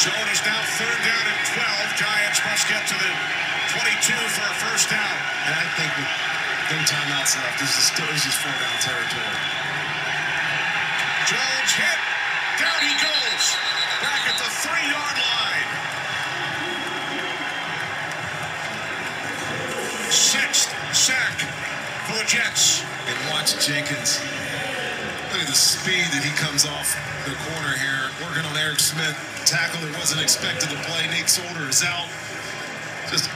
Zone is now third down and 12. Giants must get to the 22 for a first down. And I think with no timeouts left, this is still this is four down territory. Jones hit. Down he goes. Back at the three-yard line. Sixth sack for the Jets. And watch Jenkins. Look at the speed that he comes off the corner here. Working on Eric Smith. Tackle that wasn't expected to play. Nate Solder is out. Just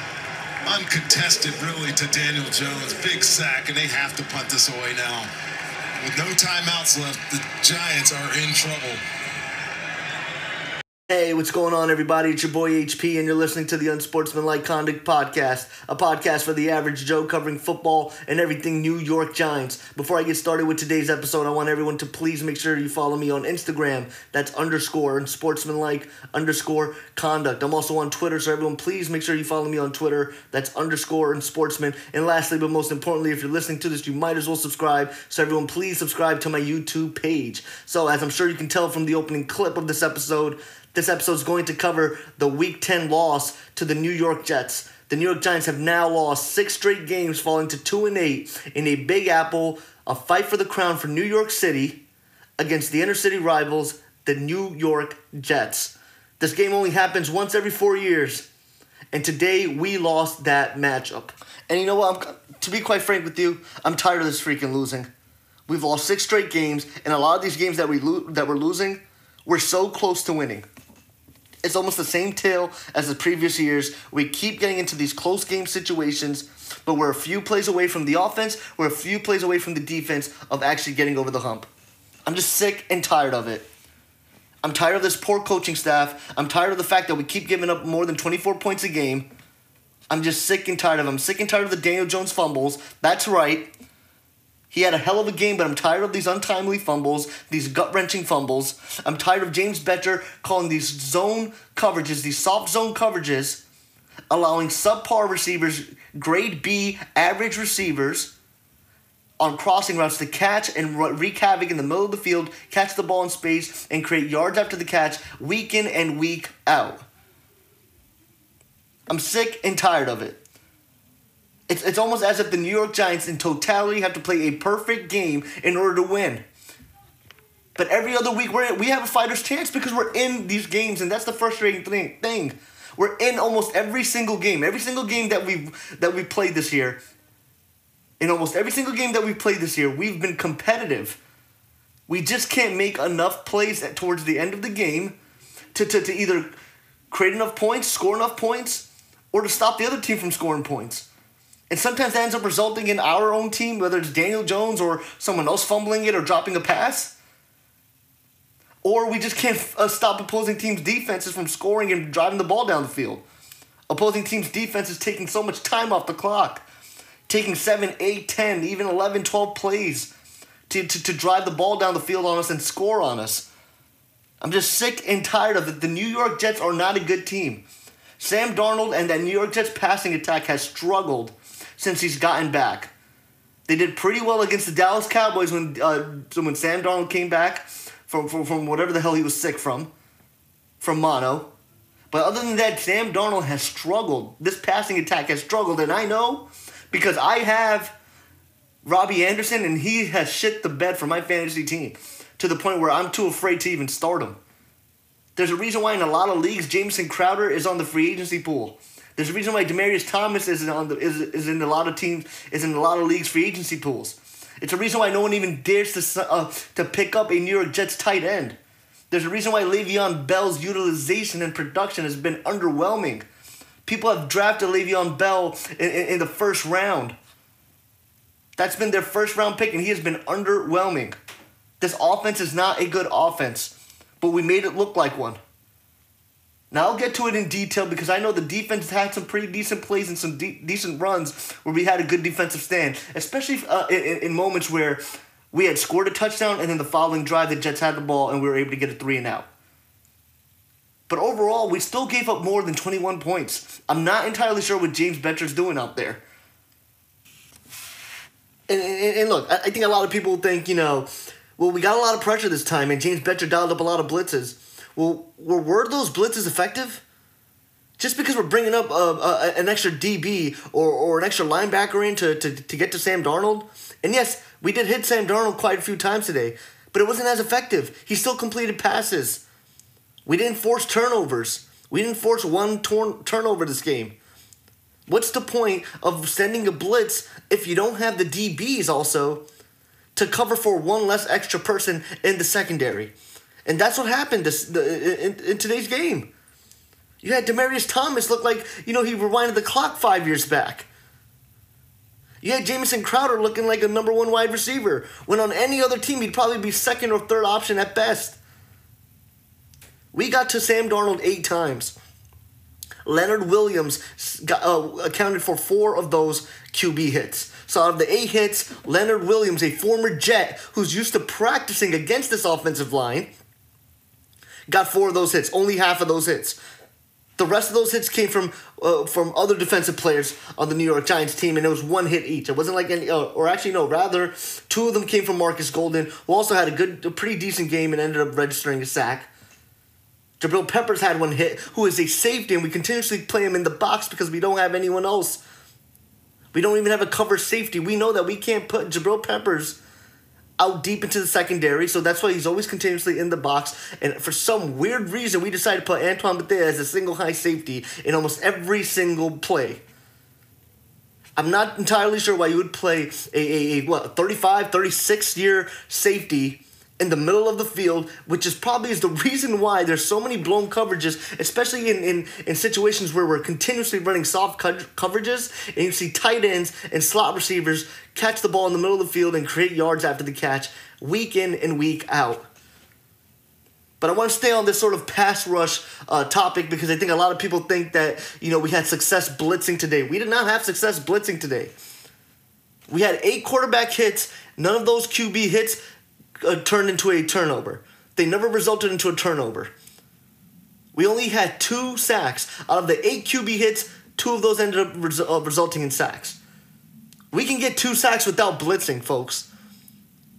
uncontested, really, to Daniel Jones. Big sack, and they have to punt this away now. With no timeouts left, the Giants are in trouble. Hey, what's going on, everybody? It's your boy HP, and you're listening to the Unsportsmanlike Conduct Podcast, a podcast for the average Joe covering football and everything New York Giants. Before I get started with today's episode, I want everyone to please make sure you follow me on Instagram. That's underscore Unsportsmanlike underscore Conduct. I'm also on Twitter, so everyone please make sure you follow me on Twitter. That's underscore Unsportsman. And lastly, but most importantly, if you're listening to this, you might as well subscribe. So everyone please subscribe to my YouTube page. So as I'm sure you can tell from the opening clip of this episode, this episode is going to cover the Week 10 loss to the New York Jets. The New York Giants have now lost six straight games, falling to 2 and 8 in a Big Apple, a fight for the crown for New York City against the inner city rivals, the New York Jets. This game only happens once every four years, and today we lost that matchup. And you know what? I'm, to be quite frank with you, I'm tired of this freaking losing. We've lost six straight games, and a lot of these games that we lo- that we're losing, we're so close to winning. It's almost the same tale as the previous years. We keep getting into these close game situations, but we're a few plays away from the offense, we're a few plays away from the defense of actually getting over the hump. I'm just sick and tired of it. I'm tired of this poor coaching staff. I'm tired of the fact that we keep giving up more than 24 points a game. I'm just sick and tired of them. Sick and tired of the Daniel Jones fumbles. That's right. He had a hell of a game, but I'm tired of these untimely fumbles, these gut wrenching fumbles. I'm tired of James Bettcher calling these zone coverages, these soft zone coverages, allowing subpar receivers, grade B, average receivers on crossing routes to catch and wreak havoc in the middle of the field, catch the ball in space, and create yards after the catch week in and week out. I'm sick and tired of it. It's, it's almost as if the New York Giants in totality have to play a perfect game in order to win. But every other week we're, we have a fighter's chance because we're in these games, and that's the frustrating thing. thing. We're in almost every single game. Every single game that we've that we played this year. In almost every single game that we've played this year, we've been competitive. We just can't make enough plays at, towards the end of the game to, to, to either create enough points, score enough points, or to stop the other team from scoring points. And sometimes that ends up resulting in our own team, whether it's Daniel Jones or someone else fumbling it or dropping a pass. Or we just can't uh, stop opposing teams' defenses from scoring and driving the ball down the field. Opposing teams' defense is taking so much time off the clock, taking 7, 8, 10, even 11, 12 plays to, to, to drive the ball down the field on us and score on us. I'm just sick and tired of it. The New York Jets are not a good team. Sam Darnold and that New York Jets passing attack has struggled since he's gotten back. They did pretty well against the Dallas Cowboys when uh, when Sam Darnold came back from, from, from whatever the hell he was sick from, from mono. But other than that, Sam Darnold has struggled. This passing attack has struggled, and I know because I have Robby Anderson, and he has shit the bed for my fantasy team to the point where I'm too afraid to even start him. There's a reason why in a lot of leagues, Jamison Crowder is on the free agency pool. There's a reason why Demaryius Thomas is on the is, is in a lot of teams is in a lot of leagues free agency pools. It's a reason why no one even dares to uh, to pick up a New York Jets tight end. There's a reason why Le'Veon Bell's utilization and production has been underwhelming. People have drafted Le'Veon Bell in, in, in the first round. That's been their first round pick, and he has been underwhelming. This offense is not a good offense, but we made it look like one. Now I'll get to it in detail because I know the defense had some pretty decent plays and some de- decent runs where we had a good defensive stand, especially uh, in, in moments where we had scored a touchdown and then the following drive the Jets had the ball and we were able to get a three and out. But overall, we still gave up more than 21 points. I'm not entirely sure what James Bettcher's doing out there. And, and, and look, I think a lot of people think, you know, well, we got a lot of pressure this time and James Bettcher dialed up a lot of blitzes. Well, were, were those blitzes effective? Just because we're bringing up uh, uh, an extra DB or, or an extra linebacker in to, to, to get to Sam Darnold, and yes, we did hit Sam Darnold quite a few times today, but it wasn't as effective. He still completed passes. We didn't force turnovers. We didn't force one torn, turnover this game. What's the point of sending a blitz if you don't have the DBs also to cover for one less extra person in the secondary? And that's what happened this the, in, in today's game. You had Demaryius Thomas look like, you know, he rewinded the clock five years back. You had Jamison Crowder looking like a number one wide receiver, when on any other team, he'd probably be second or third option at best. We got to Sam Darnold eight times. Leonard Williams got, uh, accounted for four of those QB hits. So out of the eight hits, Leonard Williams, a former Jet who's used to practicing against this offensive line, got four of those hits. Only half of those hits. The rest of those hits came from uh, from other defensive players on the New York Giants team, and it was one hit each. It wasn't like any, uh, or actually no, rather two of them came from Marcus Golden, who also had a good, a pretty decent game and ended up registering a sack. Jabril Peppers had one hit, who is a safety, and we continuously play him in the box because we don't have anyone else. We don't even have a cover safety. We know that we can't put Jabril Peppers out deep into the secondary, so that's why he's always continuously in the box. And for some weird reason, we decided to put Antoine Bethea as a single high safety in almost every single play. I'm not entirely sure why you would play a, a, a what 35, 36 year safety in the middle of the field, which is probably is the reason why there's so many blown coverages, especially in, in, in situations where we're continuously running soft co- coverages, and you see tight ends and slot receivers catch the ball in the middle of the field and create yards after the catch, week in and week out. But I want to stay on this sort of pass rush uh, topic because I think a lot of people think that you know we had success blitzing today. We did not have success blitzing today. We had eight quarterback hits. None of those QB hits uh, turned into a turnover. They never resulted into a turnover. We only had two sacks out of the eight QB hits. Two of those ended up res- uh, resulting in sacks. We can get two sacks without blitzing, folks.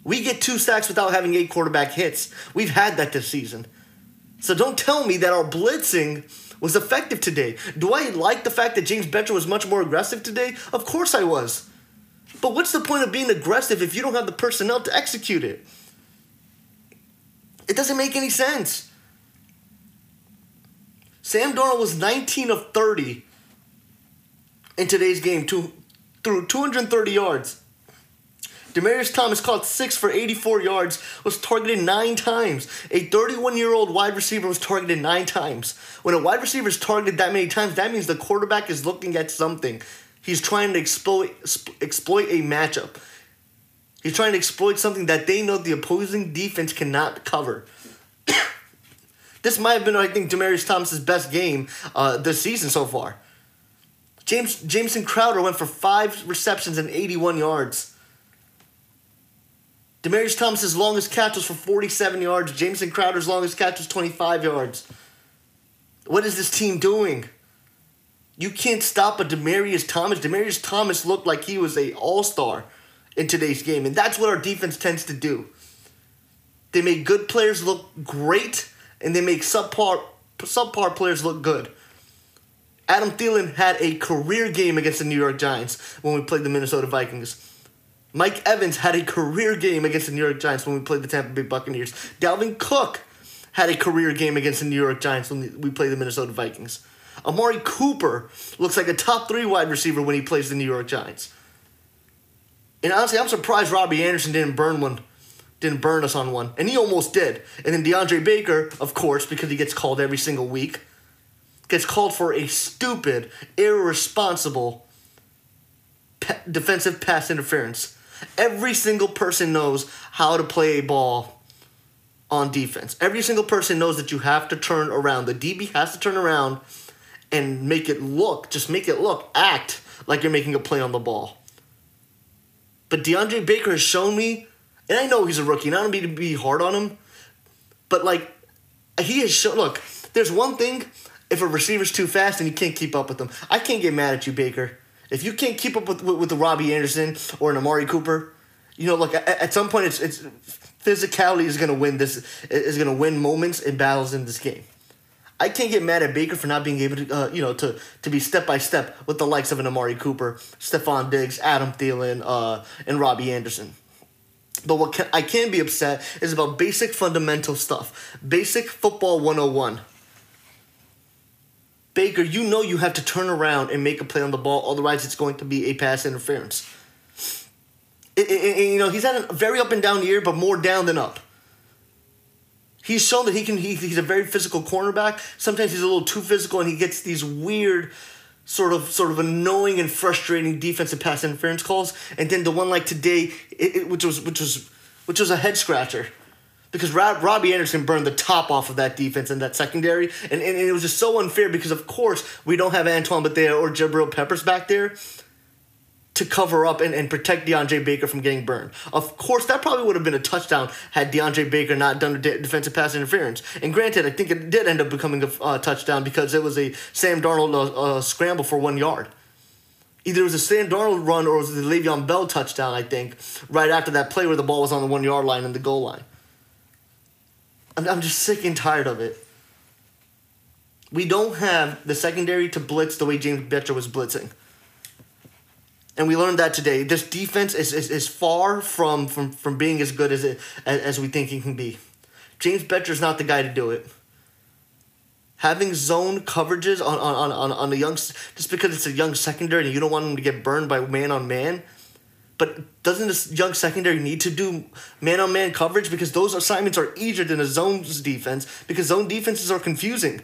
We get two sacks without having eight quarterback hits. We've had that this season. So don't tell me that our blitzing was effective today. Do I like the fact that James Bettcher was much more aggressive today? Of course I was. But what's the point of being aggressive if you don't have the personnel to execute it? It doesn't make any sense. Sam Darnold was 19 of 30 in today's game, to, through 230 yards. Demaryius Thomas caught six for 84 yards, was targeted nine times. A 31 year old wide receiver was targeted nine times. When a wide receiver is targeted that many times, that means the quarterback is looking at something. He's trying to exploit, exploit a matchup. He's trying to exploit something that they know the opposing defense cannot cover. this might have been, I think, Demaryius Thomas's best game uh, this season so far. James Jamison Crowder went for five receptions and 81 yards. Demaryius Thomas's longest catch was for 47 yards. Jamison Crowder's longest catch was 25 yards. What is this team doing? You can't stop a Demaryius Thomas. Demaryius Thomas looked like he was a all-star in today's game, and that's what our defense tends to do. They make good players look great, and they make subpar subpar players look good. Adam Thielen had a career game against the New York Giants when we played the Minnesota Vikings. Mike Evans had a career game against the New York Giants when we played the Tampa Bay Buccaneers. Dalvin Cook had a career game against the New York Giants when we played the Minnesota Vikings. Amari Cooper looks like a top three wide receiver when he plays the New York Giants. And honestly, I'm surprised Robby Anderson didn't burn one, didn't burn us on one, and he almost did. And then DeAndre Baker, of course, because he gets called every single week, gets called for a stupid, irresponsible pe- defensive pass interference. Every single person knows how to play a ball on defense. Every single person knows that you have to turn around. The DB has to turn around and make it look, just make it look, act like you're making a play on the ball. But DeAndre Baker has shown me, and I know he's a rookie, and I don't mean to be hard on him, but like, he has shown, look, there's one thing if a receiver's too fast and you can't keep up with them. I can't get mad at you, Baker. If you can't keep up with with, with the Robby Anderson or an Amari Cooper, you know, look at, at some point it's it's physicality is gonna win this is gonna win moments and battles in this game. I can't get mad at Baker for not being able to, uh, you know, to to be step by step with the likes of an Amari Cooper, Stefon Diggs, Adam Thielen, uh, and Robby Anderson. But what can, I can be upset is about basic fundamental stuff, basic football 101. Baker, you know you have to turn around and make a play on the ball, otherwise it's going to be a pass interference. It, it, it, you know he's had a very up and down year, but more down than up. He's shown that he can. He, he's a very physical cornerback. Sometimes he's a little too physical, and he gets these weird, sort of, sort of annoying and frustrating defensive pass interference calls. And then the one like today, it, it, which was which was which was a head scratcher, because Rob, Robby Anderson burned the top off of that defense and that secondary, and, and, and it was just so unfair because of course we don't have Antoine Bethea or Jabril Peppers back there to cover up and, and protect DeAndre Baker from getting burned. Of course, that probably would have been a touchdown had DeAndre Baker not done the de- defensive pass interference. And granted, I think it did end up becoming a uh, touchdown because it was a Sam Darnold uh, uh, scramble for one yard. Either it was a Sam Darnold run or it was the Le'Veon Bell touchdown, I think, right after that play where the ball was on the one yard line and the goal line. I'm, I'm just sick and tired of it. We don't have the secondary to blitz the way James Bettcher was blitzing and we learned that today. This defense is, is, is far from, from, from being as good as it as, as we think it can be. James Bettcher is not the guy to do it. Having zone coverages on on, on, on the young just because it's a young secondary and you don't want them to get burned by man on man. But doesn't this young secondary need to do man on man coverage because those assignments are easier than a zones defense because zone defenses are confusing.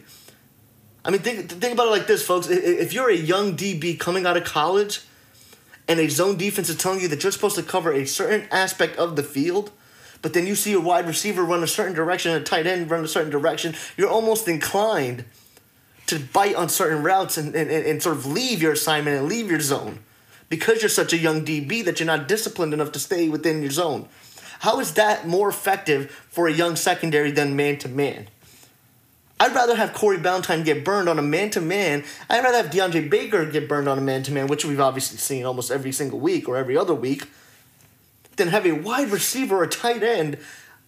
I mean, think think about it like this, folks. If you're a young DB coming out of college and a zone defense is telling you that you're supposed to cover a certain aspect of the field, but then you see a wide receiver run a certain direction and a tight end run a certain direction, you're almost inclined to bite on certain routes and, and, and sort of leave your assignment and leave your zone because you're such a young DB that you're not disciplined enough to stay within your zone. How is that more effective for a young secondary than man to man? I'd rather have Corey Ballentine get burned on a man to man. I'd rather have DeAndre Baker get burned on a man to man, which we've obviously seen almost every single week or every other week, than have a wide receiver or a tight end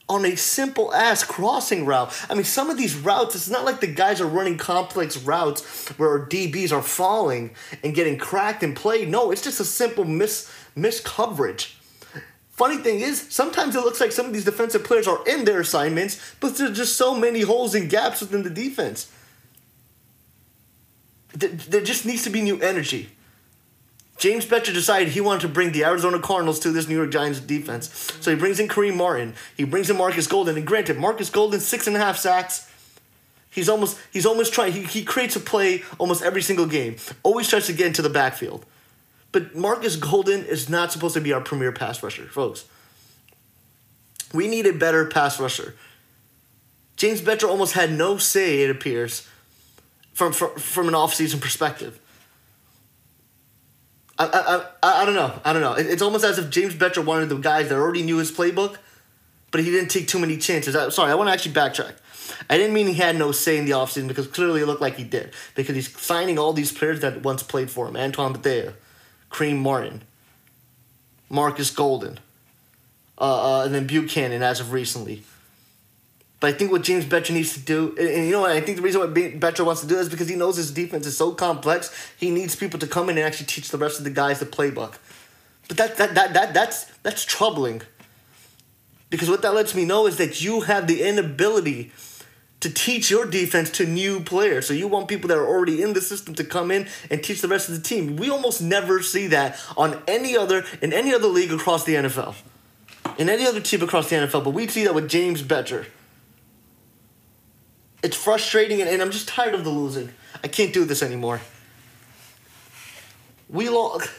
on a simple ass crossing route. I mean, some of these routes, it's not like the guys are running complex routes where DBs are falling and getting cracked and played. No, it's just a simple miss miss coverage. Funny thing is, sometimes it looks like some of these defensive players are in their assignments, but there's just so many holes and gaps within the defense. There just needs to be new energy. James Bettcher decided he wanted to bring the Arizona Cardinals to this New York Giants defense. So he brings in Kareem Martin. He brings in Marcus Golden. And granted, Marcus Golden, six and a half sacks. He's almost he's almost trying he, he creates a play almost every single game. Always tries to get into the backfield. But Marcus Golden is not supposed to be our premier pass rusher, folks. We need a better pass rusher. James Bettcher almost had no say, it appears, from, from, from an offseason perspective. I, I, I, I don't know. I don't know. It's almost as if James Bettcher wanted the guys that already knew his playbook, but he didn't take too many chances. I, sorry, I want to actually backtrack. I didn't mean he had no say in the offseason because clearly it looked like he did. Because he's signing all these players that once played for him. Antoine Bethea, Kareem Martin, Marcus Golden, uh, uh, and then Bucannon as of recently. But I think what James Bettcher needs to do, and, you know what, I think the reason why Bettcher wants to do is because he knows his defense is so complex, he needs people to come in and actually teach the rest of the guys the playbook. But that, that, that, that that's that's troubling. Because what that lets me know is that you have the inability to teach your defense to new players. So you want people that are already in the system to come in and teach the rest of the team. We almost never see that on any other in any other league across the NFL. In any other team across the NFL, but we see that with James Bettcher. It's frustrating and, and I'm just tired of the losing. I can't do this anymore. We lost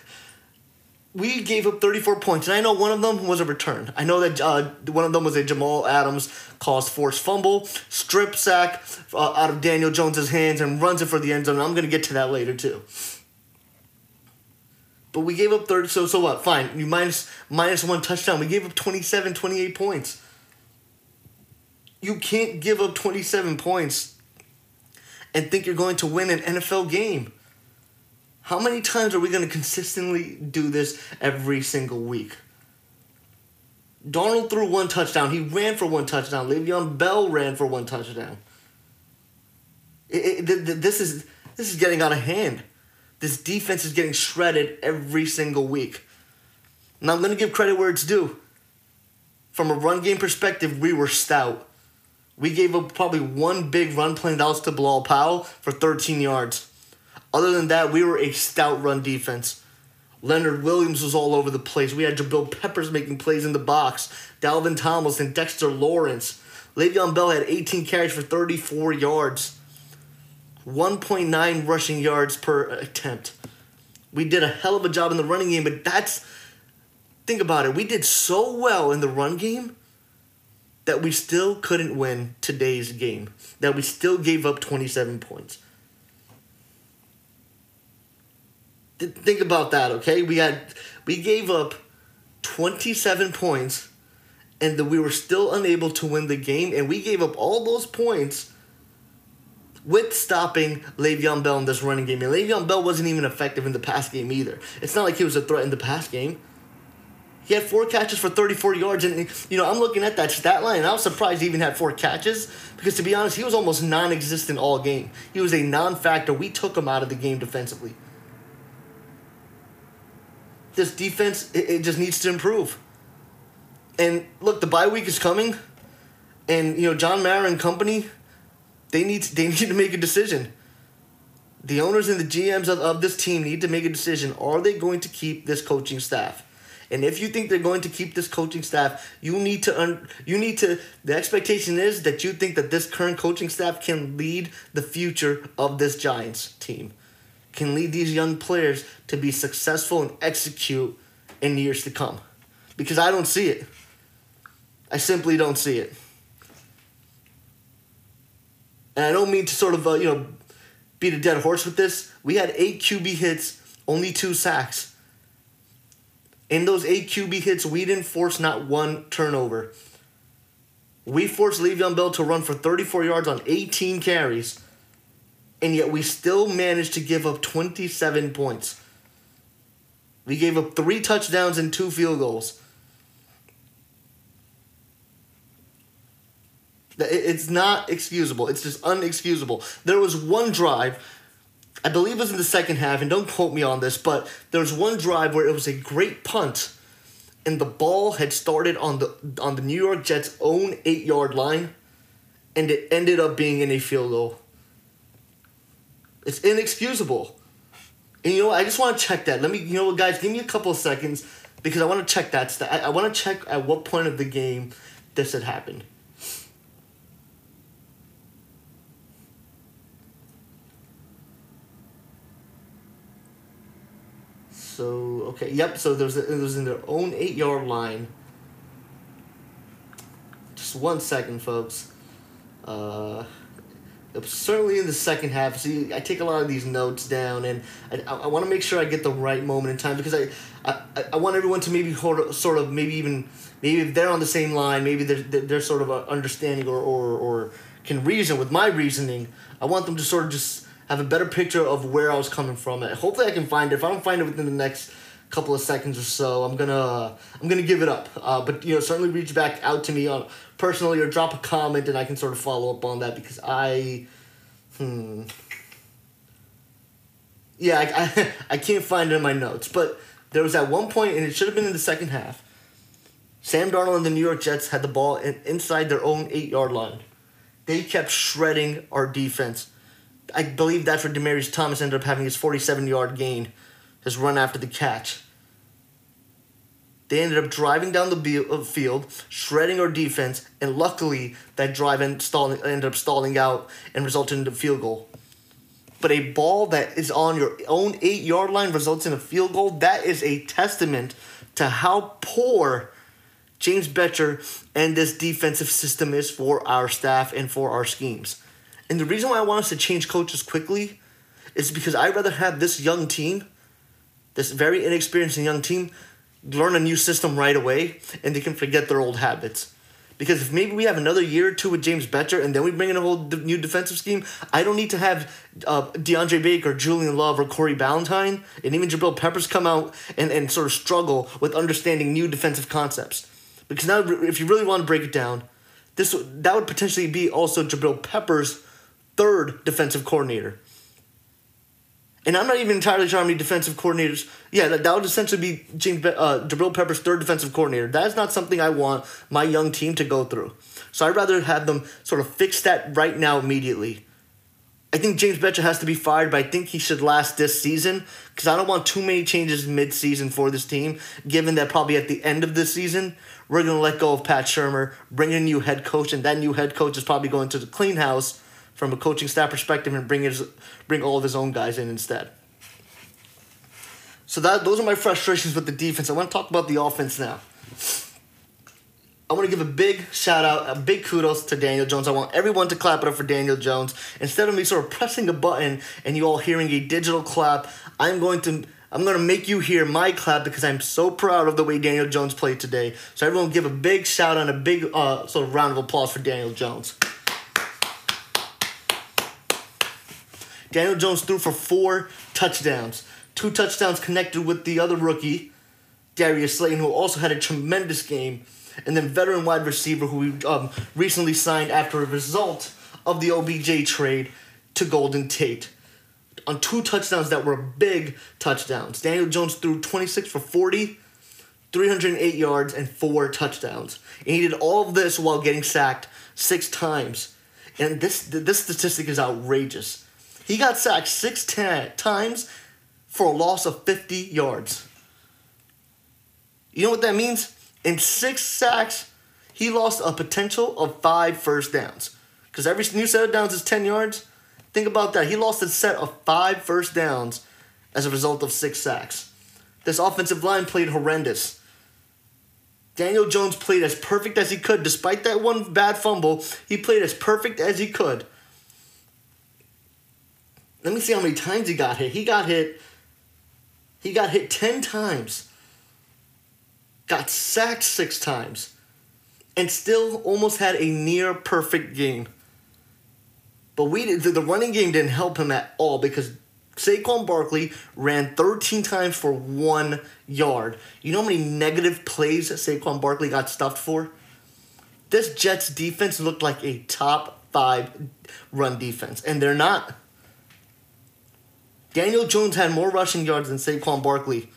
we gave up 34 points, and I know one of them was a return. I know that uh, one of them was a Jamal Adams caused forced fumble, strip sack uh, out of Daniel Jones's hands, and runs it for the end zone. I'm going to get to that later, too. But we gave up 30, so, so what? Fine. You minus, minus one touchdown. We gave up 27, 28 points. You can't give up 27 points and think you're going to win an NFL game. How many times are we going to consistently do this every single week? Darnold threw one touchdown. He ran for one touchdown. Le'Veon Bell ran for one touchdown. It, it, this is this is getting out of hand. This defense is getting shredded every single week. Now I'm going to give credit where it's due. From a run game perspective, we were stout. We gave up probably one big run play, that was to Bilal Powell for 13 yards. Other than that, we were a stout run defense. Leonard Williams was all over the place. We had Jabril Peppers making plays in the box. Dalvin Tomlinson, Dexter Lawrence. Le'Veon Bell had 18 carries for 34 yards. 1.9 rushing yards per attempt. We did a hell of a job in the running game, but that's think about it. We did so well in the run game that we still couldn't win today's game. That we still gave up 27 points. Think about that, okay? We had we gave up 27 points and we were still unable to win the game and we gave up all those points with stopping Le'Veon Bell in this running game. And Le'Veon Bell wasn't even effective in the pass game either. It's not like he was a threat in the pass game. He had four catches for 34 yards, and you know I'm looking at that stat line, and I was surprised he even had four catches because to be honest, he was almost non-existent all game. He was a non-factor. We took him out of the game defensively. This defense, it, it just needs to improve. And look, the bye week is coming, and you know John Mara and company, they need to, they need to make a decision. The owners and the GMs of, of this team need to make a decision. Are they going to keep this coaching staff? And if you think they're going to keep this coaching staff, you need to un- you need to the expectation is that you think that this current coaching staff can lead the future of this Giants team. Can lead these young players to be successful and execute in years to come. Because I don't see it. I simply don't see it. And I don't mean to sort of, uh, you know, beat a dead horse with this. We had eight QB hits, only two sacks. In those eight QB hits, we didn't force not one turnover. We forced Le'Veon Bell to run for 34 yards on 18 carries, and yet we still managed to give up 27 points. We gave up three touchdowns and two field goals. It's not excusable. It's just unexcusable. There was one drive, I believe it was in the second half, and don't quote me on this, but there was one drive where it was a great punt, and the ball had started on the on the New York Jets' own eight yard line, and it ended up being in a field goal. It's inexcusable. And you know what? I just want to check that. Let me, you know what, guys, give me a couple of seconds because I want to check that. I, I want to check at what point of the game this had happened. So okay, yep. So there's was in their own eight yard line. Just one second, folks. Uh, certainly in the second half. See, I take a lot of these notes down, and I, I, want to make sure I get the right moment in time because I, I, I want everyone to maybe hold, sort of maybe even maybe if they're on the same line, maybe they're they're sort of uh, understanding or, or or can reason with my reasoning. I want them to sort of just have a better picture of where I was coming from. Hopefully, I can find it. If I don't find it within the next couple of seconds or so, I'm gonna I'm gonna give it up. Uh, but you know, certainly reach back out to me on personally or drop a comment, and I can sort of follow up on that because I, hmm, yeah, I, I, I can't find it in my notes. But there was at one point, and it should have been in the second half. Sam Darnold and the New York Jets had the ball in, inside their own eight yard line. They kept shredding our defense I believe that's where Demaryius Thomas ended up having his 47 yard gain, his run after the catch. They ended up driving down the uh, field, shredding our defense, and luckily that drive ended up stalling out and resulted in a field goal. But a ball that is on your own eight yard line results in a field goal. That is a testament to how poor James Bettcher and this defensive system is for our staff and for our schemes. And the reason why I want us to change coaches quickly is because I'd rather have this young team, this very inexperienced young team, learn a new system right away and they can forget their old habits. Because if maybe we have another year or two with James Bettcher and then we bring in a whole new defensive scheme, I don't need to have uh, DeAndre Baker, Julian Love, or Corey Ballentine, and even Jabril Peppers come out and, and sort of struggle with understanding new defensive concepts. Because now, if you really want to break it down, this that would potentially be also Jabril Peppers' third defensive coordinator. And I'm not even entirely sure how many defensive coordinators. Yeah, that, that would essentially be James uh, Jabril Peppers' third defensive coordinator. That is not something I want my young team to go through. So I'd rather have them sort of fix that right now immediately. I think James Bettcher has to be fired, but I think he should last this season because I don't want too many changes mid-season for this team. Given that probably at the end of this season we're going to let go of Pat Shurmur, bring in a new head coach, and that new head coach is probably going to the clean house from a coaching staff perspective and bring his bring all of his own guys in instead. So that those are my frustrations with the defense. I want to talk about the offense now. I want to give a big shout out, a big kudos to Daniel Jones. I want everyone to clap it up for Daniel Jones. Instead of me sort of pressing a button and you all hearing a digital clap, I'm going to I'm going to make you hear my clap because I'm so proud of the way Daniel Jones played today. So everyone give a big shout out and a big uh, sort of round of applause for Daniel Jones. Daniel Jones threw for four touchdowns. Two touchdowns connected with the other rookie, Darius Slayton, who also had a tremendous game and then veteran wide receiver who we um, recently signed after a result of the OBJ trade to Golden Tate on two touchdowns that were big touchdowns. Daniel Jones threw 26 for 40, 308 yards, and four touchdowns. And he did all of this while getting sacked six times. And this this statistic is outrageous. He got sacked six times for a loss of 50 yards. You know what that means? In six sacks, he lost a potential of five first downs. Because every new set of downs is 10 yards. Think about that. He lost a set of five first downs as a result of six sacks. This offensive line played horrendous. Daniel Jones played as perfect as he could. Despite that one bad fumble, he played as perfect as he could. Let me see how many times he got hit. He got hit. He got hit 10 times got sacked six times, and still almost had a near perfect game. But we the running game didn't help him at all because Saquon Barkley ran 13 times for one yard. You know how many negative plays Saquon Barkley got stuffed for? This Jets defense looked like a top five run defense, and they're not. Daniel Jones had more rushing yards than Saquon Barkley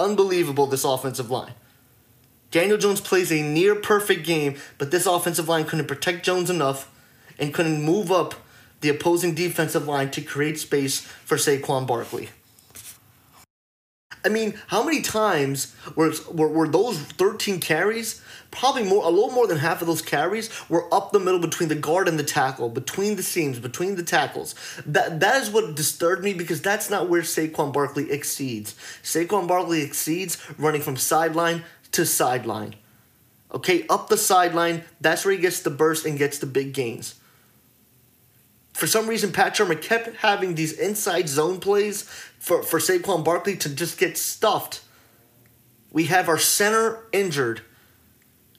unbelievable, this offensive line. Daniel Jones plays a near perfect game, but this offensive line couldn't protect Jones enough and couldn't move up the opposing defensive line to create space for Saquon Barkley. I mean, how many times were, were, were those 13 carries? Probably more, a little more than half of those carries were up the middle between the guard and the tackle, between the seams, between the tackles. That that is what disturbed me because that's not where Saquon Barkley exceeds. Saquon Barkley exceeds running from sideline to sideline. Okay, up the sideline, that's where he gets the burst and gets the big gains. For some reason, Pat Shurmur kept having these inside zone plays for, for Saquon Barkley to just get stuffed. We have our center injured.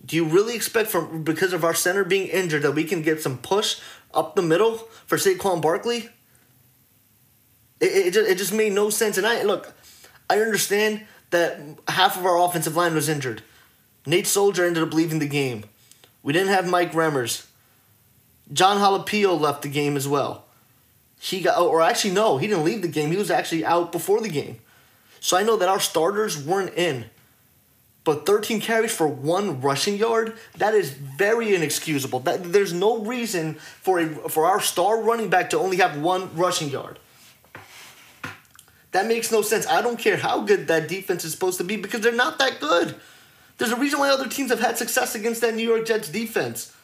Do you really expect from because of our center being injured that we can get some push up the middle for Saquon Barkley? It, it, just, it just made no sense. And I look, I understand that half of our offensive line was injured. Nate Solder ended up leaving the game. We didn't have Mike Remmers. Jon Halapio left the game as well. He got, oh, or actually, no, he didn't leave the game. He was actually out before the game. So I know that our starters weren't in. But 13 carries for one rushing yard, that is very inexcusable. That, there's no reason for, a, for our star running back to only have one rushing yard. That makes no sense. I don't care how good that defense is supposed to be because they're not that good. There's a reason why other teams have had success against that New York Jets defense.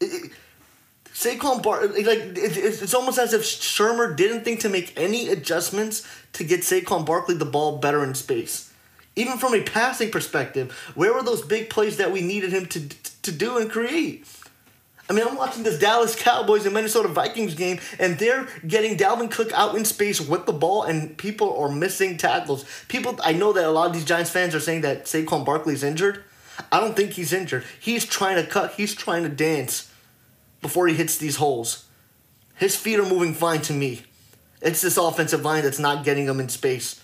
It, Saquon Bar, like it's, it's almost as if Shurmur didn't think to make any adjustments to get Saquon Barkley the ball better in space. Even from a passing perspective, where were those big plays that we needed him to to do and create? I mean, I'm watching this Dallas Cowboys and Minnesota Vikings game, and they're getting Dalvin Cook out in space with the ball, and people are missing tackles. People, I know that a lot of these Giants fans are saying that Saquon Barkley's injured. I don't think he's injured. He's trying to cut. He's trying to dance before he hits these holes. His feet are moving fine to me. It's this offensive line that's not getting him in space.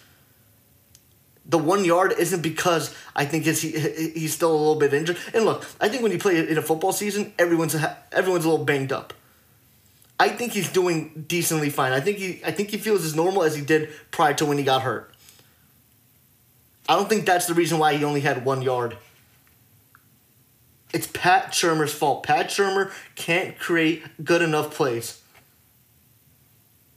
The one yard isn't because I think it's, he, he's still a little bit injured. And look, I think when you play in a football season, everyone's a, everyone's a little banged up. I think he's doing decently fine. I think he I think he feels as normal as he did prior to when he got hurt. I don't think that's the reason why he only had one yard. It's Pat Shurmur's fault. Pat Shurmur can't create good enough plays.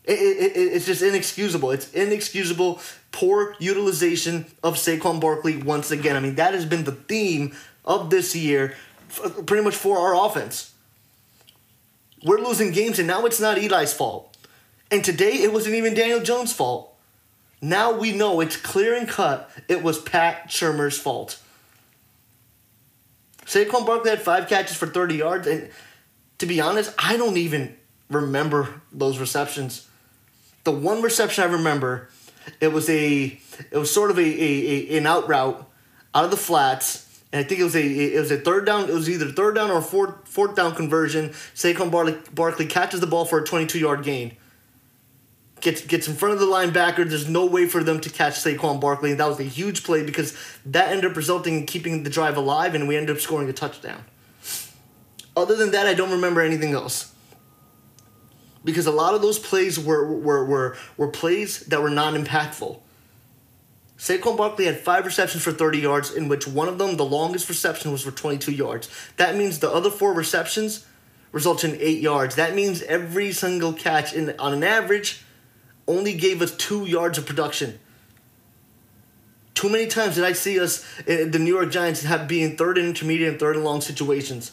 It, it, it, it's just inexcusable. It's inexcusable. Poor utilization of Saquon Barkley once again. I mean, that has been the theme of this year, pretty much for our offense. We're losing games, and now it's not Eli's fault. And today, it wasn't even Daniel Jones' fault. Now we know it's clear and cut it was Pat Shurmur's fault. Saquon Barkley had five catches for 30 yards, and to be honest, I don't even remember those receptions. The one reception I remember, it was a it was sort of a, a, a an out route out of the flats and I think it was a it was a third down. It was either third down or fourth fourth down conversion. Saquon Barkley, Barkley catches the ball for a 22 yard gain. Gets gets in front of the linebacker. There's no way for them to catch Saquon Barkley, and that was a huge play because that ended up resulting in keeping the drive alive, and we ended up scoring a touchdown. Other than that, I don't remember anything else. Because a lot of those plays were were were, were plays that were non impactful. Saquon Barkley had five receptions for 30 yards, in which one of them, the longest reception, was for 22 yards. That means the other four receptions result in eight yards. That means every single catch, in, on an average, only gave us two yards of production. Too many times did I see us, uh, the New York Giants, have being third and intermediate and third and long situations.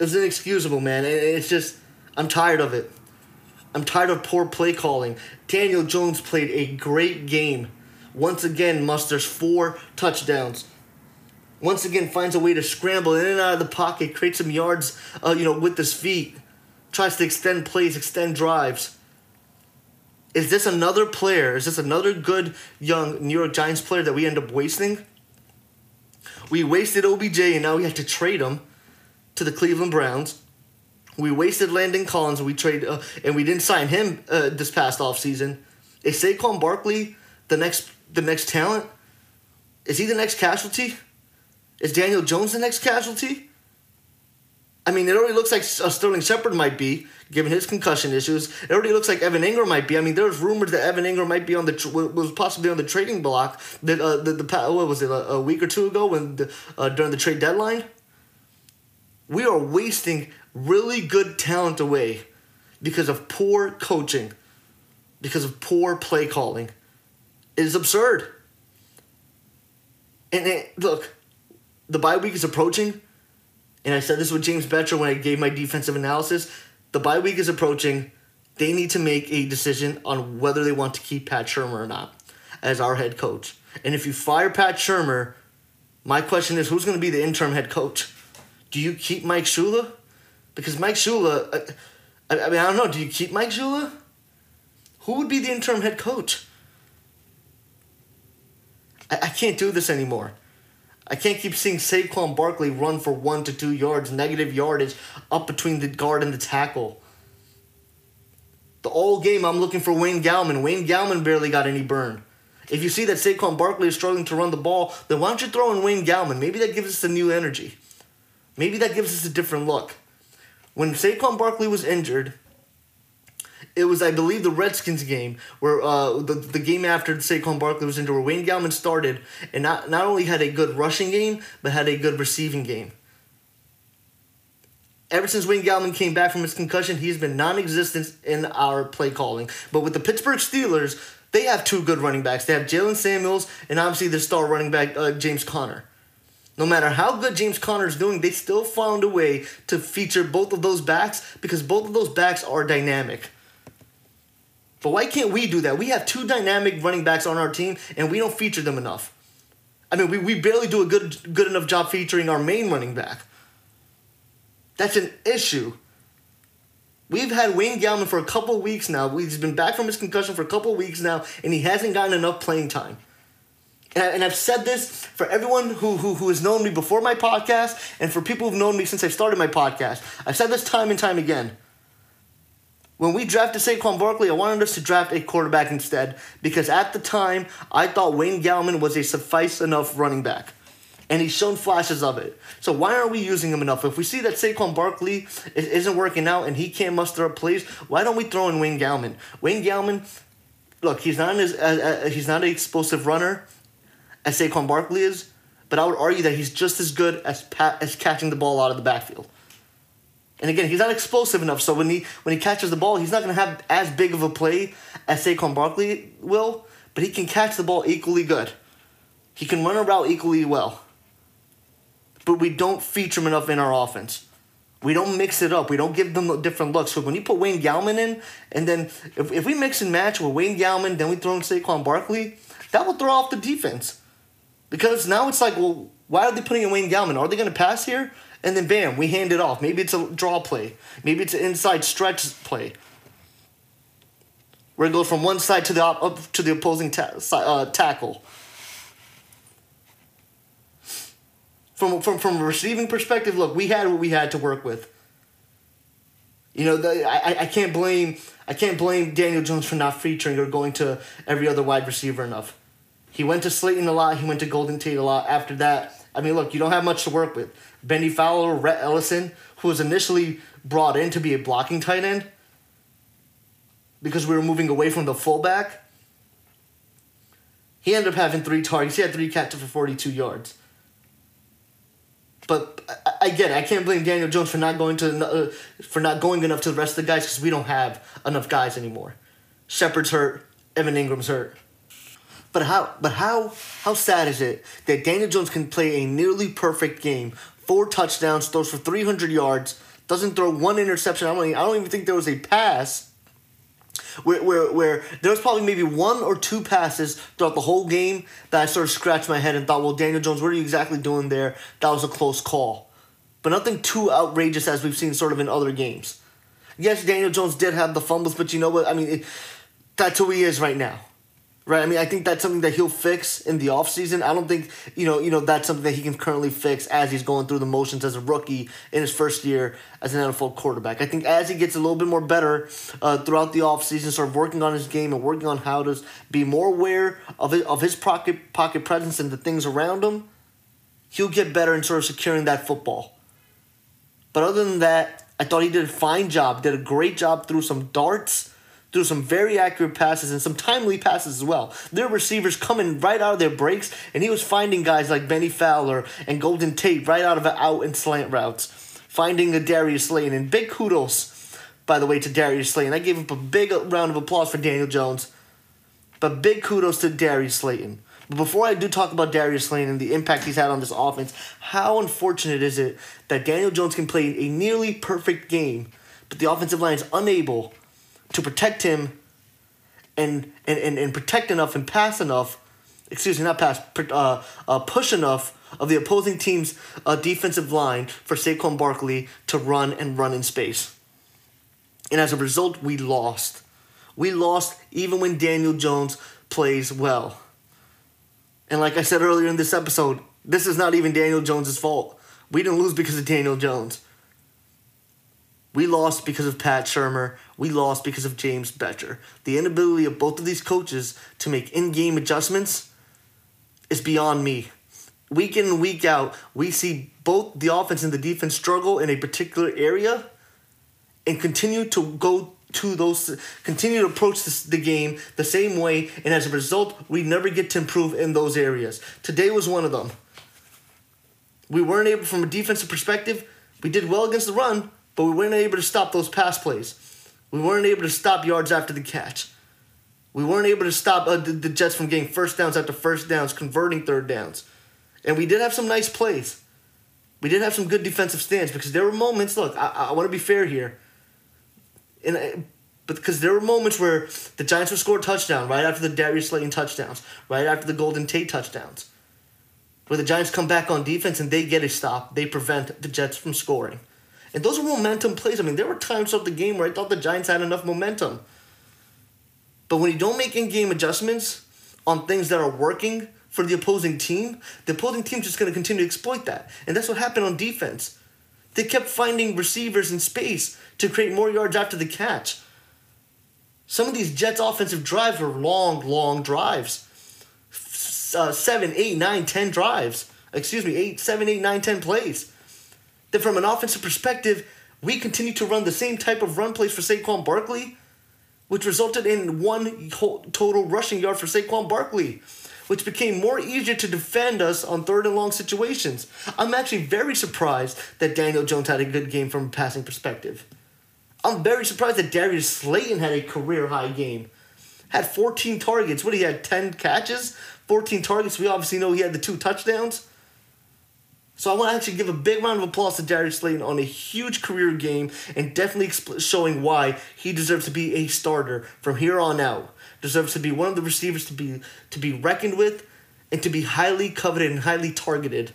It was inexcusable, man. It's just, I'm tired of it. I'm tired of poor play calling. Daniel Jones played a great game. Once again, musters four touchdowns. Once again, finds a way to scramble in and out of the pocket, create some yards, uh, you know, with his feet. Tries to extend plays, extend drives. Is this another player? Is this another good young New York Giants player that we end up wasting? We wasted OBJ and now we have to trade him to the Cleveland Browns. We wasted Landon Collins. We trade uh, and we didn't sign him uh, this past offseason. Is Saquon Barkley the next the next talent? Is he the next casualty? Is Daniel Jones the next casualty? I mean, it already looks like Sterling Shepard might be, given his concussion issues. It already looks like Evan Engram might be. I mean, there was rumors that Evan Engram might be on the was possibly on the trading block. That uh, the, the what was it a, a week or two ago when the, uh, during the trade deadline. We are wasting really good talent away because of poor coaching, because of poor play calling. It is absurd. And it, look, the bye week is approaching, and I said this with James Bettcher when I gave my defensive analysis. The bye week is approaching. They need to make a decision on whether they want to keep Pat Shurmur or not as our head coach. And if you fire Pat Shurmur, my question is who's going to be the interim head coach? Do you keep Mike Shula? Because Mike Shula, I, I, mean, I don't know. Do you keep Mike Shula? Who would be the interim head coach? I, I can't do this anymore. I can't keep seeing Saquon Barkley run for one to two yards, negative yardage up between the guard and the tackle. The whole game, I'm looking for Wayne Gallman. Wayne Gallman barely got any burn. If you see that Saquon Barkley is struggling to run the ball, then why don't you throw in Wayne Gallman? Maybe that gives us a new energy. Maybe that gives us a different look. When Saquon Barkley was injured, it was, I believe, the Redskins game where uh, the, the game after Saquon Barkley was injured, where Wayne Gallman started and not, not only had a good rushing game, but had a good receiving game. Ever since Wayne Gallman came back from his concussion, he's been non existent in our play calling. But with the Pittsburgh Steelers, they have two good running backs. They have Jaylen Samuels and obviously their star running back, uh, James Conner. No matter how good James Conner is doing, they still found a way to feature both of those backs because both of those backs are dynamic. But why can't we do that? We have two dynamic running backs on our team and we don't feature them enough. I mean, we, we barely do a good good enough job featuring our main running back. That's an issue. We've had Wayne Gallman for a couple weeks now. He's been back from his concussion for a couple weeks now, and he hasn't gotten enough playing time and, I, and I've said this for everyone who, who, who has known me before my podcast and for people who've known me since I started my podcast. I've said this time and time again. When we drafted Saquon Barkley, I wanted us to draft a quarterback instead because at the time I thought Wayne Gallman was a suffice enough running back. And he's shown flashes of it. So why aren't we using him enough? If we see that Saquon Barkley isn't working out and he can't muster up plays, why don't we throw in Wayne Gallman? Wayne Gallman, look, he's not as uh, uh, he's not an explosive runner as Saquon Barkley is, but I would argue that he's just as good as pa- as catching the ball out of the backfield. And again, he's not explosive enough, so when he when he catches the ball, he's not going to have as big of a play as Saquon Barkley will, but he can catch the ball equally good. He can run a route equally well. But we don't feature him enough in our offense. We don't mix it up. We don't give them different looks. So when you put Wayne Gallman in, and then if, if we mix and match with Wayne Gallman, then we throw in Saquon Barkley, that will throw off the defense. Because now it's like, well, why are they putting in Wayne Gallman? Are they going to pass here? and then bam, we hand it off. Maybe it's a draw play. Maybe it's an inside stretch play. Where it goes from one side to the op- up to the opposing ta- uh, tackle. From, from from a receiving perspective, look, we had what we had to work with. You know, the, I, I can't blame I can't blame Daniel Jones for not featuring or going to every other wide receiver enough. He went to Slayton a lot. He went to Golden Tate a lot. After that, I mean, look, you don't have much to work with. Bennie Fowler, Rhett Ellison, who was initially brought in to be a blocking tight end because we were moving away from the fullback. He ended up having three targets. He had three catches for 42 yards. But I, I get it. I can't blame Daniel Jones for not going to uh, for not going enough to the rest of the guys because we don't have enough guys anymore. Shepard's hurt. Evan Engram's hurt. But how? But how? How sad is it that Daniel Jones can play a nearly perfect game four touchdowns, throws for 300 yards, doesn't throw one interception. I don't, even, I don't even think there was a pass where, where, where there was probably maybe one or two passes throughout the whole game that I sort of scratched my head and thought, well, Daniel Jones, what are you exactly doing there? That was a close call. But nothing too outrageous as we've seen sort of in other games. Yes, Daniel Jones did have the fumbles, but you know what? I mean, it, that's who he is right now right? I mean, I think that's something that he'll fix in the offseason. I don't think, you know, you know, that's something that he can currently fix as he's going threw the motions as a rookie in his first year as an NFL quarterback. I think as he gets a little bit more better uh, throughout the offseason, sort of working on his game and working on how to be more aware of his, of his pocket, pocket presence and the things around him, he'll get better in sort of securing that football. But other than that, I thought he did a fine job, did a great job through some darts threw some very accurate passes and some timely passes as well. Their receivers coming right out of their breaks, and he was finding guys like Bennie Fowler and Golden Tate right out of out and slant routes, finding the Darius Slayton. And big kudos, by the way, to Darius Slayton. I gave him a big round of applause for Daniel Jones, but big kudos to Darius Slayton. But before I do talk about Darius Slayton and the impact he's had on this offense, how unfortunate is it that Daniel Jones can play a nearly perfect game, but the offensive line is unable to protect him and, and, and, and protect enough and pass enough, excuse me, not pass, uh, uh, push enough of the opposing team's uh, defensive line for Saquon Barkley to run and run in space. And as a result, we lost. We lost even when Daniel Jones plays well. And like I said earlier in this episode, this is not even Daniel Jones' fault. We didn't lose because of Daniel Jones. We lost because of Pat Shurmur. We lost because of James Bettcher. The inability of both of these coaches to make in game adjustments is beyond me. Week in and week out, we see both the offense and the defense struggle in a particular area and continue to go to those, continue to approach this, the game the same way, and as a result, we never get to improve in those areas. Today was one of them. We weren't able, from a defensive perspective, we did well against the run, but we weren't able to stop those pass plays. We weren't able to stop yards after the catch. We weren't able to stop uh, the, the Jets from getting first downs after first downs, converting third downs. And we did have some nice plays. We did have some good defensive stands because there were moments, look, I, I want to be fair here. And uh, but because there were moments where the Giants would score a touchdown right after the Darius Slayton touchdowns, right after the Golden Tate touchdowns, where the Giants come back on defense and they get a stop, they prevent the Jets from scoring. And those are momentum plays. I mean, there were times of the game where I thought the Giants had enough momentum. But when you don't make in game adjustments on things that are working for the opposing team, the opposing team's just going to continue to exploit that. And that's what happened on defense. They kept finding receivers in space to create more yards after the catch. Some of these Jets offensive drives were long, long drives. Uh, seven, eight, nine, ten drives. Excuse me, eight, seven, eight, nine, ten plays. Then from an offensive perspective, we continue to run the same type of run plays for Saquon Barkley, which resulted in one total rushing yard for Saquon Barkley, which became more easier to defend us on third and long situations. I'm actually very surprised that Daniel Jones had a good game from a passing perspective. I'm very surprised that Darius Slayton had a career high game. Had 14 targets. What he had 10 catches, 14 targets. We obviously know he had the two touchdowns. So I want to actually give a big round of applause to Darius Slayton on a huge career game and definitely showing why he deserves to be a starter from here on out. Deserves to be one of the receivers to be to be reckoned with and to be highly coveted and highly targeted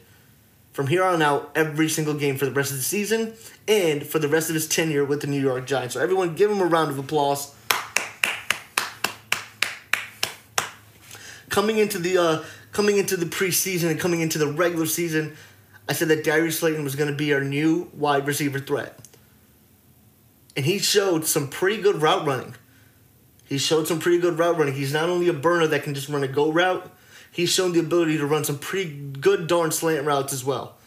from here on out every single game for the rest of the season and for the rest of his tenure with the New York Giants. So everyone give him a round of applause. Coming into the uh, coming into the preseason and coming into the regular season, I said that Darius Slayton was going to be our new wide receiver threat. And he showed some pretty good route running. He showed some pretty good route running. He's not only a burner that can just run a go route, he's shown the ability to run some pretty good darn slant routes as well.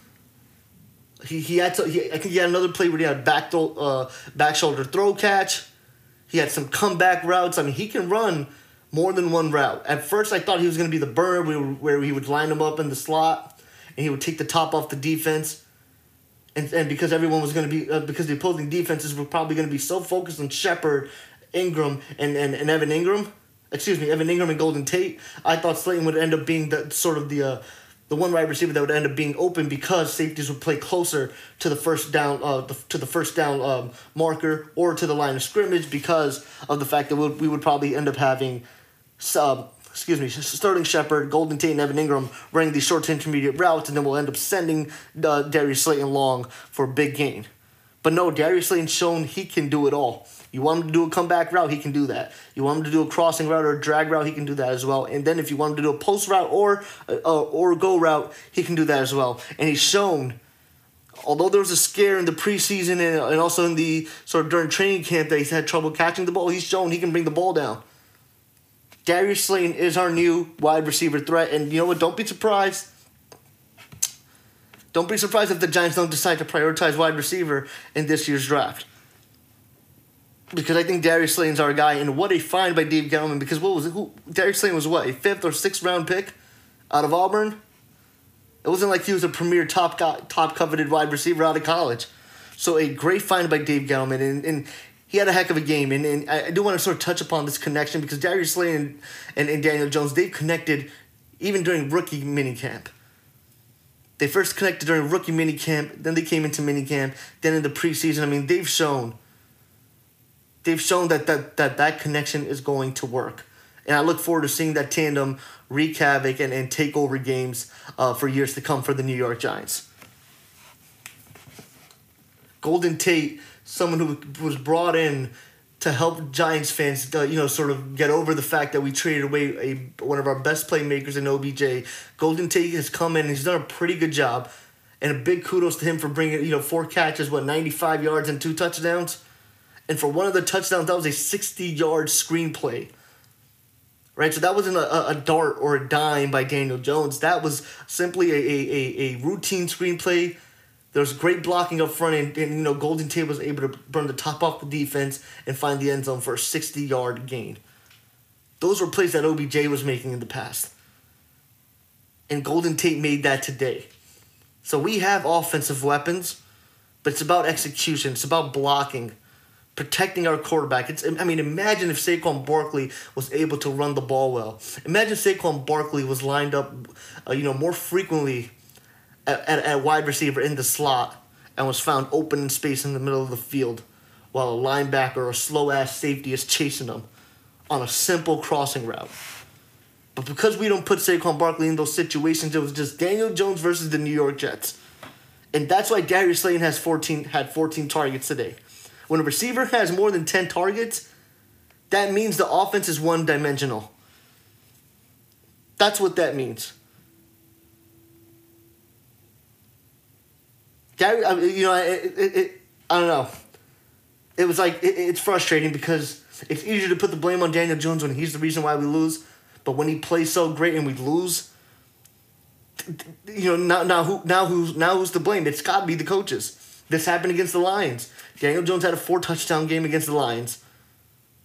He, he had to, he, I think he had another play where he had back, uh, back shoulder throw catch. He had some comeback routes. I mean, he can run more than one route. At first, I thought he was going to be the burner where, where he would line him up in the slot and he would take the top off the defense. And, and because everyone was going to be, uh, because the opposing defenses were probably going to be so focused on Shepard, Engram, and, and, and Evan Engram, excuse me, Evan Engram and Golden Tate, I thought Slayton would end up being the sort of the uh, the one wide receiver that would end up being open because safeties would play closer to the first down uh, the, to the first down um, marker or to the line of scrimmage because of the fact that we would, we would probably end up having some excuse me, Sterling Shepard, Golden Tate, and Evan Engram running these short to intermediate routes, and then we'll end up sending uh, Darius Slayton long for a big gain. But no, Darius Slayton's shown he can do it all. You want him to do a comeback route, he can do that. You want him to do a crossing route or a drag route, he can do that as well. And then if you want him to do a post route or uh, or go route, he can do that as well. And he's shown, although there was a scare in the preseason and, and also in the sort of during training camp that he's had trouble catching the ball, he's shown he can bring the ball down. Darius Slayton is our new wide receiver threat, and you know what? Don't be surprised. Don't be surprised if the Giants don't decide to prioritize wide receiver in this year's draft. Because I think Darius Slayton's our guy, and what a find by Dave Gettleman. Because what was it? Who Darius Slayton was what a fifth or sixth round pick out of Auburn. It wasn't like he was a premier top top coveted wide receiver out of college. So a great find by Dave Gettleman, and, and he had a heck of a game. And, and I do want to sort of touch upon this connection because Darius Slay and, and, and Daniel Jones, they've connected even during rookie minicamp. They first connected during rookie minicamp, then they came into minicamp, then in the preseason. I mean, they've shown they've shown that that, that, that connection is going to work. And I look forward to seeing that tandem wreak havoc and, and take over games uh, for years to come for the New York Giants. Golden Tate someone who was brought in to help Giants fans, uh, you know, sort of get over the fact that we traded away a one of our best playmakers in OBJ. Golden Tate has come in and he's done a pretty good job, and a big kudos to him for bringing you know four catches, what ninety five yards and two touchdowns, and for one of the touchdowns that was a sixty yard screenplay. Right, so that wasn't a, a dart or a dime by Daniel Jones. That was simply a, a, a, a routine screenplay there was great blocking up front, and, and you know Golden Tate was able to burn the top off the defense and find the end zone for a 60 yard gain. Those were plays that OBJ was making in the past. And Golden Tate made that today. So we have offensive weapons, but it's about execution. It's about blocking, protecting our quarterback. It's I mean, imagine if Saquon Barkley was able to run the ball well. Imagine Saquon Barkley was lined up, uh, you know, more frequently at, at, wide receiver in the slot and was found open in space in the middle of the field while a linebacker or slow ass safety is chasing him on a simple crossing route. But because we don't put Saquon Barkley in those situations, it was just Daniel Jones versus the New York Jets. And that's why Darius Slayton has 14 had 14 targets today. When a receiver has more than 10 targets, that means the offense is one dimensional. That's what that means. Gary, you know, it, it, it, I don't know. it was like it, it's frustrating because it's easier to put the blame on Daniel Jones when he's the reason why we lose, but when he plays so great and we lose, you know now now who now who's now who's to blame? It's got to be the coaches. This happened against the Lions. Daniel Jones had a four touchdown game against the Lions.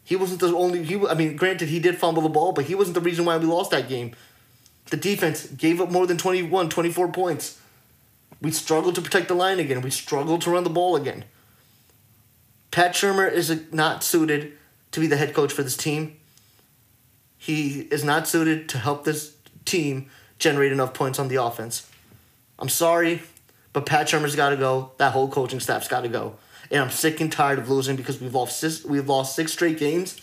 He wasn't the only he. I mean, granted, he did fumble the ball, but he wasn't the reason why we lost that game. The defense gave up more than 21, 24 points. We struggled to protect the line again. We struggled to run the ball again. Pat Shurmur is not suited to be the head coach for this team. He is not suited to help this team generate enough points on the offense. I'm sorry, but Pat Shurmur's got to go. That whole coaching staff's got to go. And I'm sick and tired of losing because we've lost six, we've lost six straight games.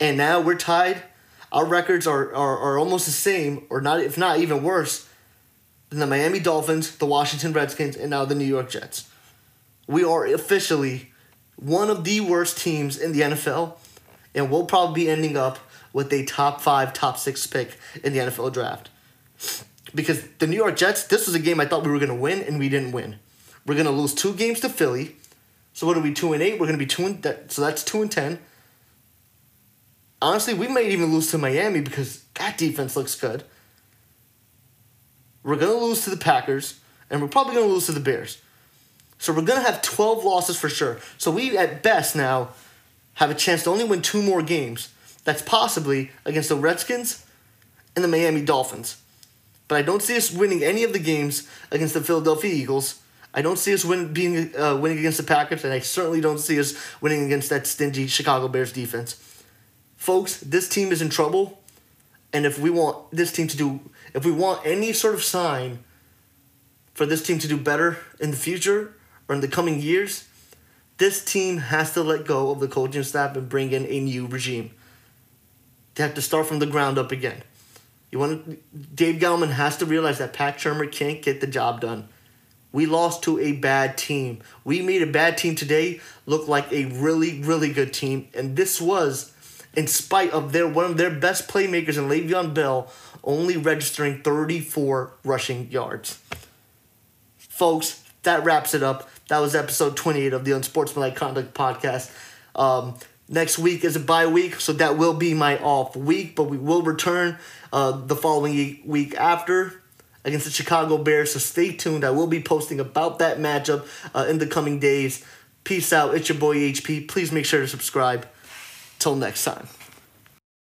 And now we're tied. Our records are, are, are almost the same, or not if not even worse, than the Miami Dolphins, the Washington Redskins, and now the New York Jets. We are officially one of the worst teams in the NFL, and we'll probably be ending up with a top five, top six pick in the NFL draft. Because the New York Jets, this was a game I thought we were going to win, and we didn't win. We're going to lose two games to Philly. So what are we, two and eight? We're going to be two and th- so that's two and ten. Honestly, we might even lose to Miami because that defense looks good. We're going to lose to the Packers, and we're probably going to lose to the Bears. So we're going to have 12 losses for sure. So we, at best, now have a chance to only win two more games. That's possibly against the Redskins and the Miami Dolphins. But I don't see us winning any of the games against the Philadelphia Eagles. I don't see us win, being uh, winning against the Packers, and I certainly don't see us winning against that stingy Chicago Bears defense. Folks, this team is in trouble, and if we want this team to do, if we want any sort of sign for this team to do better in the future or in the coming years, this team has to let go of the coaching staff and bring in a new regime. They have to start from the ground up again. You want to, Dave Gettleman has to realize that Pat Shurmur can't get the job done. We lost to a bad team. We made a bad team today look like a really, really good team, and this was in spite of their one of their best playmakers in Le'Veon Bell only registering 34 rushing yards. Folks, that wraps it up. That was episode 28 of the Unsportsmanlike Conduct Podcast. Um, next week is a bye week, so that will be my off week, but we will return uh, the following week after against the Chicago Bears. So stay tuned. I will be posting about that matchup uh, in the coming days. Peace out. It's your boy HP. Please make sure to subscribe. Till next time.